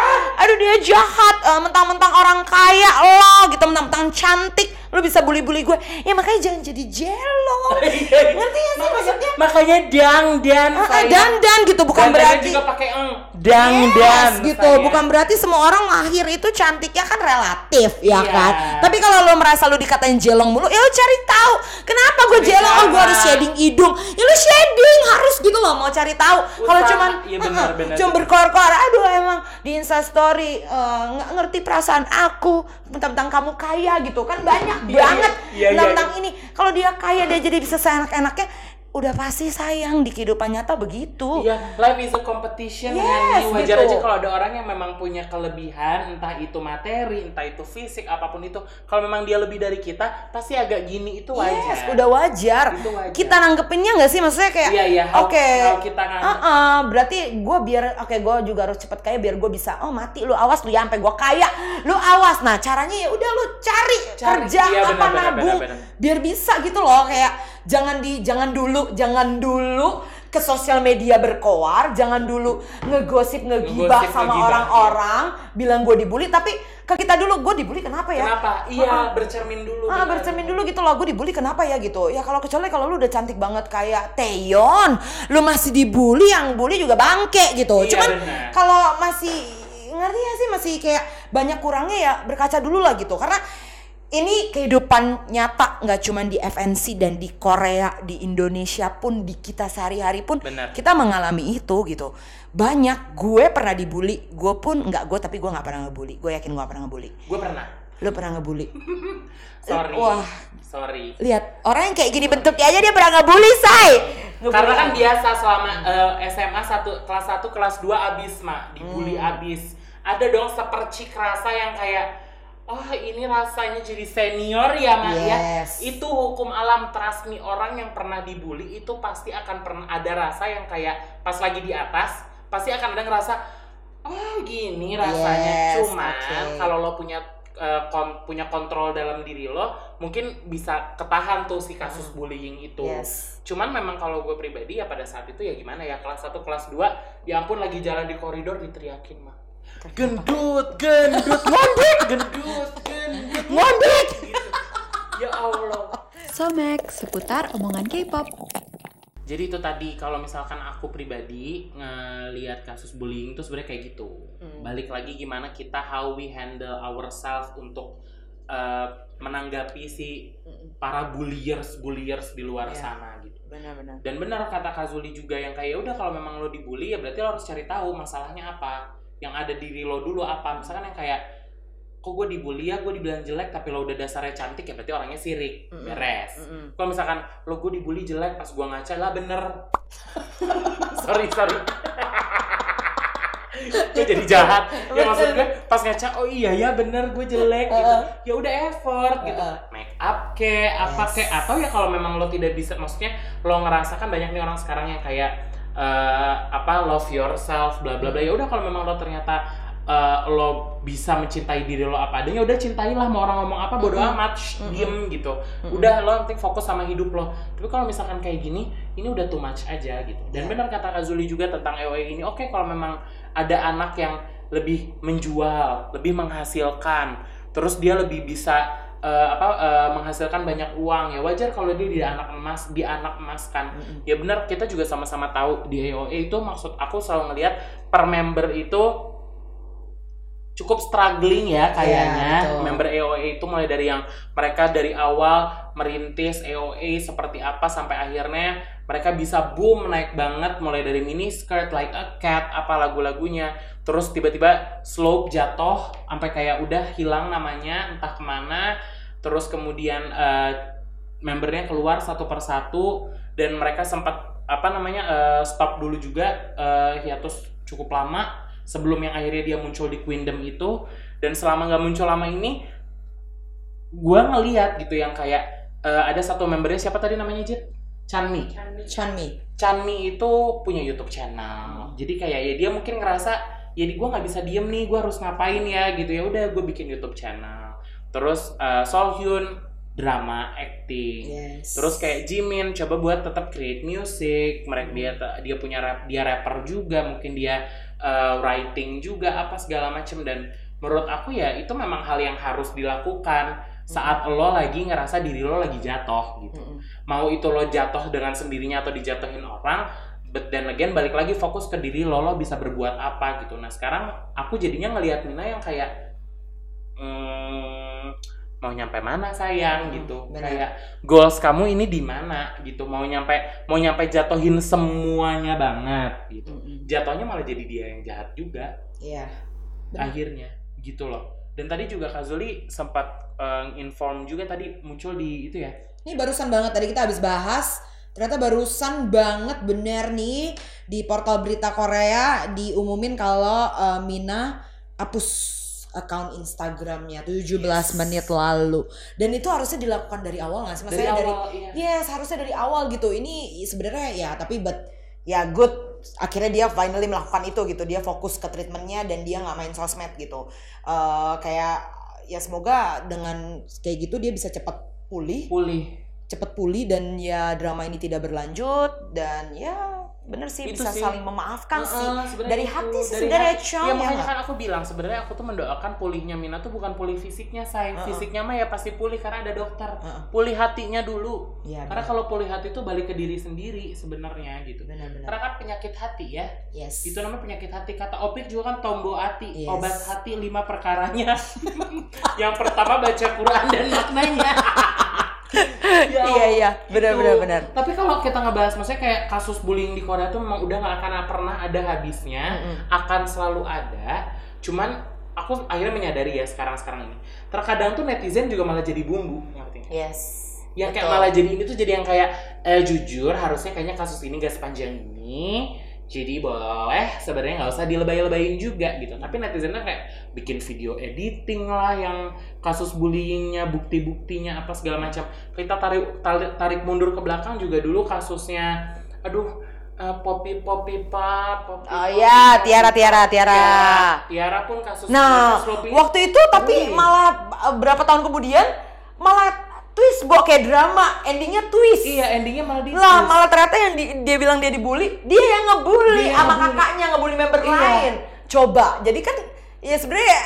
Aduh dia jahat eh, mentang-mentang orang kaya lo gitu mentang-mentang cantik lu bisa bully-bully gue ya makanya jangan jadi jello ngerti gak sih maksudnya Makanya dang dan Ah, ah, sayang. dan dan gitu bukan Dan-dannya berarti juga pakai eng. Dang Yes, dan gitu. Sayang. bukan berarti semua orang lahir itu cantiknya kan relatif ya Iya. kan? Tapi kalau lo merasa lo dikatain jelong mulu ya lo cari tahu. Kenapa gue jelong oh gue harus shading hidung. Ya lo shading harus gitu loh mau cari tahu. Kalau cuman Iya, uh-uh, benar. cuma berkoar-koar aduh emang di instastory eh, nggak ngerti perasaan aku tentang kamu kaya gitu. Kan banyak Iya, banget iya, iya, tentang ini. Kalau dia kaya dia jadi bisa seenak-enaknya udah pasti sayang di kehidupan nyata begitu Iya, life is a competition Yes. Wajar gitu. aja kalau ada orang yang memang punya kelebihan, entah itu materi, entah itu fisik, apa pun itu. Kalau memang dia lebih dari kita, pasti agak gini itu wajar. Yes, udah wajar. Itu wajar. Kita nanggepinnya nggak sih? Maksudnya kayak, Iya, iya, oke, how kita nganggep. uh-uh, berarti gue biar, oke, gue juga harus cepet kaya biar gue bisa, oh mati lu awas lu ya sampai gue kaya, lu awas. Nah caranya ya udah lu cari, Cari. kerja Iya, apa nabung, biar bisa gitu loh kayak jangan di, jangan dulu, jangan dulu ke sosial media berkoar, jangan dulu ngegosip ngegibah Ngegosip, sama ngegibah, orang-orang, bilang gue dibully, tapi ke kita dulu gue dibully kenapa ya? Kenapa? Iya, bercermin dulu. Ah, bercermin dulu gitu loh, gue dibully kenapa ya gitu. Ya kalau kecuali kalau lu udah cantik banget kayak Taeyeon, lu masih dibully, yang bully juga bangke gitu. Iya, Cuman kalau masih ngerti ya sih masih kayak banyak kurangnya ya berkaca dulu lah gitu. Karena ini kehidupan nyata nggak cuman di FNC dan di Korea, di Indonesia pun di kita sehari-hari pun Benar. kita mengalami itu gitu. Banyak gue pernah dibully, gue pun nggak gue tapi gue nggak pernah ngebully. Gue yakin gue pernah ngebully. Gue pernah. Lu pernah ngebully? Sorry. Wah. Sorry. lihat orang yang kayak gini bentuknya aja dia pernah ngebully say Karena kan biasa selama eh, SMA satu kelas 1 kelas 2 abis mak dibully Hmm. abis. Ada dong sepercik rasa yang kayak oh ini rasanya jadi senior ya mak ya. Yes. Itu hukum alam trust me orang yang pernah dibully itu pasti akan pernah ada rasa yang kayak pas lagi di atas pasti akan ada ngerasa oh gini rasanya. Yes, Cuman oke. kalau lo punya eh, kon- punya kontrol dalam diri lo mungkin bisa ketahan tuh si kasus bullying itu. Yes. Cuman memang kalau gue pribadi ya pada saat itu ya gimana ya kelas 1 kelas 2 ya ampun lagi jalan di koridor diteriakin mah. Gendut, gendut, ngondek, gendut, gendut, ngondek gitu. Ya Allah. Somek, seputar omongan K-pop. Jadi itu tadi kalau misalkan aku pribadi ngelihat kasus bullying itu sebenarnya kayak gitu. Balik lagi gimana kita how we handle ourselves untuk eh, menanggapi si para bulliers bulliers di luar Iya. sana gitu. benar-benar Dan benar kata Kazuli juga yang kayak "Ya udah kalau memang lo dibully ya berarti lo harus cari tahu masalahnya apa. Yang ada di diri lo dulu apa. Misalkan yang kayak kok gue dibully ya? Gue dibilang jelek tapi lo udah dasarnya cantik ya berarti orangnya sirik Mm-mm. beres. Mm-mm. kalau misalkan lo gue dibully jelek pas gue ngaca lah bener. Sorry sorry. Gue jadi jahat. Ya maksud gue pas ngaca oh iya ya bener gue jelek gitu. Ya udah effort gitu. Make up ke apa Yes. ke atau ya kalau memang lo tidak bisa maksudnya lo ngerasakan banyak nih orang sekarang yang kayak eh, apa love yourself bla bla bla. Ya udah kalau memang lo ternyata eh, lo bisa mencintai diri lo apa adanya udah cintailah mau orang ngomong apa bodo amat shh, diem gitu. Udah lo nanti fokus sama hidup lo. Tapi kalau misalkan kayak gini ini udah too much aja gitu. Dan Iya. benar kata Kazuli juga tentang EOE ini oke kalau memang ada anak yang lebih menjual lebih menghasilkan terus dia lebih bisa eh, apa eh, menghasilkan banyak uang ya. Wajar kalau dia di anak emas di anak emas kan. Mm-mm. ya benar kita juga sama-sama tahu di EOE itu maksud aku selalu ngelihat per member itu cukup struggling ya kayaknya. betul. member EOE itu mulai dari yang mereka dari awal merintis EOE seperti apa sampai akhirnya mereka bisa boom naik banget. Mulai dari mini skirt like a cat apa lagu-lagunya terus tiba-tiba slope jatuh sampai kayak udah hilang namanya entah ke mana terus kemudian eh, membernya keluar satu persatu dan mereka sempat apa namanya eh, stop dulu juga eh, hiatus cukup lama sebelum yang akhirnya dia muncul di Queendom itu dan selama nggak muncul lama ini gue ngeliat gitu yang kayak eh, ada satu membernya siapa tadi namanya Jit? Chanmi. Chanmi. Chanmi itu punya YouTube channel. Jadi kayak ya dia mungkin ngerasa ya gue nggak bisa diem nih, gue harus ngapain ya gitu ya udah gue bikin YouTube channel. Terus eh, Solhyun drama acting. Yes. Terus kayak Jimin coba buat tetap create music. Mereka dia dia punya rap, dia rapper juga, mungkin dia eh, writing juga apa segala macem dan menurut aku ya itu memang hal yang harus dilakukan saat lo lagi ngerasa diri lo lagi jatuh gitu Mm-mm. mau itu lo jatuh dengan sendirinya atau dijatuhin orang but then again balik lagi fokus ke diri lo lo bisa berbuat apa gitu nah sekarang aku jadinya ngelihat Mina yang kayak hmm, mau nyampe mana sayang Hmm, gitu benar. kayak goals kamu ini di mana gitu mau nyampe mau nyampe jatuhin semuanya banget gitu Mm-mm. jatuhnya malah jadi dia yang jahat juga Iya. Benar. akhirnya gitu loh dan tadi juga Kak Zuli sempat eh, inform juga tadi muncul di itu ya Ini barusan banget tadi kita habis bahas. Ternyata barusan banget bener nih di portal berita Korea diumumin kalau eh, Mina hapus account Instagramnya 17 menit lalu. Dan itu harusnya dilakukan dari awal nggak sih? Maksudnya dari, iya. Yes, harusnya dari awal gitu. Ini sebenarnya ya tapi but ya good akhirnya dia finally melakukan itu gitu. Dia fokus ke treatmentnya dan dia nggak main sosmed gitu. Eh kayak ya semoga dengan kayak gitu dia bisa cepat pulih, pulih cepat pulih dan ya drama ini tidak berlanjut dan ya bener sih Itu bisa sih. saling memaafkan sih. Heeh, sebenarnya Dari itu. hati sih sebenarnya. Chong, ya ya makanya kan aku bilang sebenarnya aku tuh mendoakan pulihnya Mina tuh bukan pulih fisiknya sayang Heeh. fisiknya mah ya pasti pulih karena ada dokter Heeh. pulih hatinya dulu Iya, karena benar. kalau pulih hati itu balik ke diri sendiri sebenarnya gitu benar-benar. karena kan penyakit hati ya Yes. itu namanya penyakit hati kata Opik juga kan tombo hati Yes. obat hati lima perkaranya yang pertama baca Quran dan maknanya Ya Iya iya, benar Gitu. benar benar. Tapi kalau kita ngebahas, maksudnya kayak kasus bullying di Korea tuh memang udah nggak akan pernah ada habisnya, Mm-mm. akan selalu ada. Cuman aku akhirnya menyadari ya sekarang-sekarang ini, terkadang tuh netizen juga malah jadi bumbu, ngerti? Yes. Yang kayak malah jadi ini tuh jadi yang kayak eh, jujur harusnya kayaknya kasus ini gak sepanjang ini. Jadi boleh sebenarnya nggak usah dilebay-lebayin juga gitu. Tapi netizennya kayak bikin video editing lah yang kasus bullyingnya, bukti-buktinya apa segala macam. Kita tarik tarik, tarik mundur ke belakang juga dulu kasusnya. Aduh, eh, Poppy Poppy Pop. Poppy, Oh ya, Poppy. Tiara Tiara Tiara. Tiara, Tiara pun kasus Nah, kasus waktu itu tapi Hmm. malah uh, berapa tahun kemudian malah twist bawa kayak drama, endingnya twist. Iya, endingnya malah di Lah, malah ternyata yang di- dia bilang dia dibully, dia yang ngebully Dia sama ngebully. kakaknya ngebully member Iya. lain. Coba. Jadi kan ya sebenarnya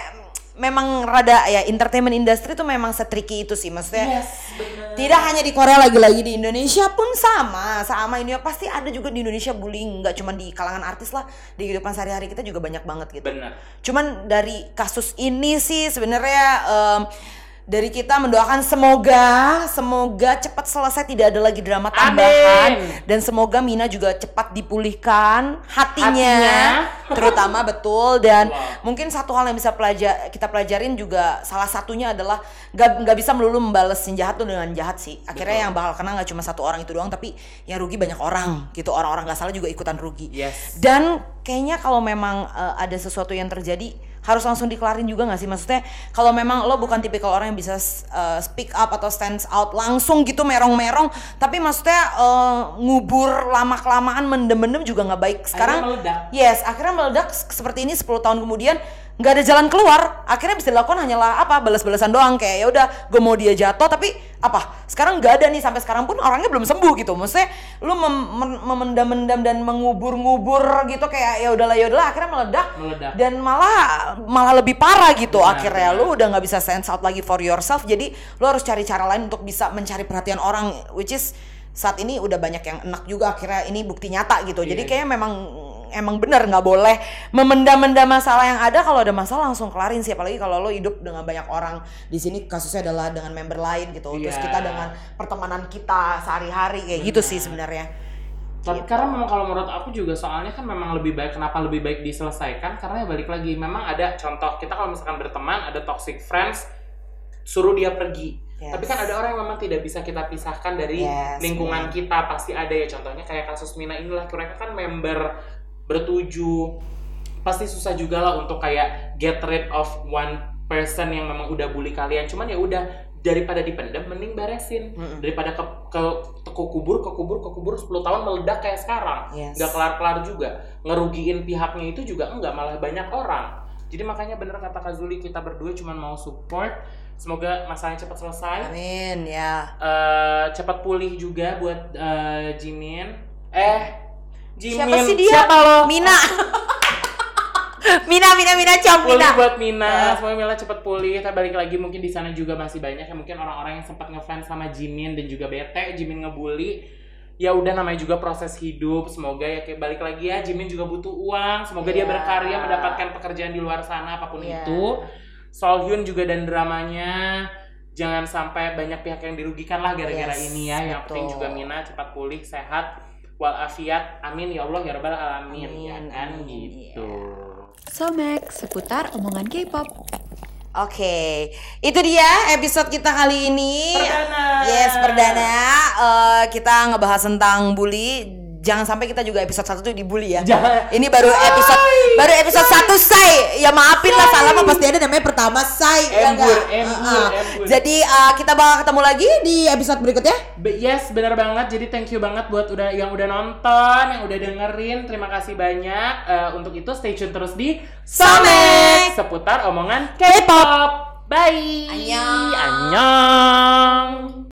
memang rada ya entertainment industry tuh memang setriki itu sih maksudnya. Yes, bener. Tidak hanya di Korea lagi-lagi di Indonesia pun sama, sama ini pasti ada juga di Indonesia bullying, nggak cuma di kalangan artis lah, di kehidupan sehari-hari kita juga banyak banget gitu. Bener. Cuman dari kasus ini sih sebenarnya em, dari kita mendoakan semoga semoga cepat selesai tidak ada lagi drama tambahan Amin. dan semoga Mina juga cepat dipulihkan hatinya, Hatinya. terutama betul dan Wow. mungkin satu hal yang bisa pelajar kita pelajarin juga salah satunya adalah nggak nggak bisa melulu membalas yang jahat tuh dengan jahat sih akhirnya Betul. yang bakal kena nggak cuma satu orang itu doang tapi yang rugi banyak orang gitu orang-orang nggak salah juga ikutan rugi Yes. dan kayaknya kalau memang eh, ada sesuatu yang terjadi harus langsung dikelarin juga nggak sih maksudnya kalau memang lo bukan tipikal orang yang bisa eh, speak up atau stands out langsung gitu merong-merong tapi maksudnya eh, ngubur lama kelamaan mendem-mendem juga nggak baik sekarang Akhirnya meledak. yes akhirnya meledak seperti ini 10 tahun kemudian nggak ada jalan keluar akhirnya bisa dilakukan hanyalah apa balas-balasan doang kayak ya udah gue mau dia jatuh tapi apa sekarang nggak ada nih sampai sekarang pun orangnya belum sembuh gitu maksudnya lu mem- mem- memendam-mendam dan mengubur-ngubur gitu kayak ya udahlah ya udahlah akhirnya meledak Meledak. dan malah malah lebih parah gitu Benar, akhirnya benar. lu udah nggak bisa sense out lagi for yourself jadi lu harus cari cara lain untuk bisa mencari perhatian orang which is saat ini udah banyak yang enak juga akhirnya ini bukti nyata gitu jadi Iya. kayaknya memang emang benar nggak boleh memendam-mendam masalah yang ada. Kalau ada masalah langsung kelarin sih. Apalagi kalau lo hidup dengan banyak orang. Di sini kasusnya adalah dengan member lain gitu. Terus Iya. kita dengan pertemanan kita sehari-hari kayak gitu sih sebenarnya. Tapi karena memang kalau menurut aku juga soalnya kan memang lebih baik kenapa lebih baik diselesaikan? Karena ya balik lagi memang ada contoh kita kalau misalkan berteman ada toxic friends suruh dia pergi. Yes. Tapi kan ada orang yang memang tidak bisa kita pisahkan dari Yes, lingkungan benar. kita pasti ada ya. Contohnya kayak kasus Mina inilah mereka kan member bertujuh pasti susah juga lah untuk kayak get rid of one person yang memang udah bully kalian cuman ya udah daripada dipendam mending beresin Mm-mm. daripada ke, ke, ke kubur ke kubur ke kubur 10 tahun meledak kayak sekarang Yes. nggak kelar-kelar juga ngerugiin pihaknya itu juga enggak malah banyak orang jadi makanya bener kata Kak Zuli kita berdua cuma mau support semoga masalahnya cepat selesai Amin ya. eh cepat pulih juga buat eh, Jimin. Eh, Jimin. Siapa sih dia? Siapa lo? Mina. Mina, Mina, Mina, Mina. buat Mina. Ah. Semoga Mila cepat pulih. Kita balik lagi mungkin di sana juga masih banyak yang mungkin orang-orang yang sempat ngefans sama Jimin dan juga bete Jimin ngebully. Ya udah namanya juga proses hidup. Semoga ya kayak balik lagi ya Jimin juga butuh uang. Semoga dia Iya. berkarya mendapatkan pekerjaan di luar sana apa pun Iya. itu. Solhyun juga dan dramanya jangan sampai banyak pihak yang dirugikan lah gara-gara Yes, ini ya. Yang penting juga Mina cepat pulih, sehat, walafiat. Amin ya Allah ya rabbal alamin ya kan amin, gitu. Somek, seputar omongan K-pop. Oke, itu dia episode kita kali ini. Perdana. Yes, perdana. Eh, kita ngebahas tentang bully. Jangan sampai kita juga episode 1 tuh dibully ya. Jangan. Ini baru episode baru episode 1 say. Ya maafin lah salah mah pasti ada namanya pertama say. ya Embur, nggak? embur, embur. Jadi eh, kita bakal ketemu lagi di episode berikutnya. Be- Yes, benar banget. Jadi thank you banget buat udah yang udah nonton, yang udah dengerin. Terima kasih banyak. Eh, untuk itu stay tune terus di Somek. seputar omongan K-pop. Bye. Annyeong. Annyeong.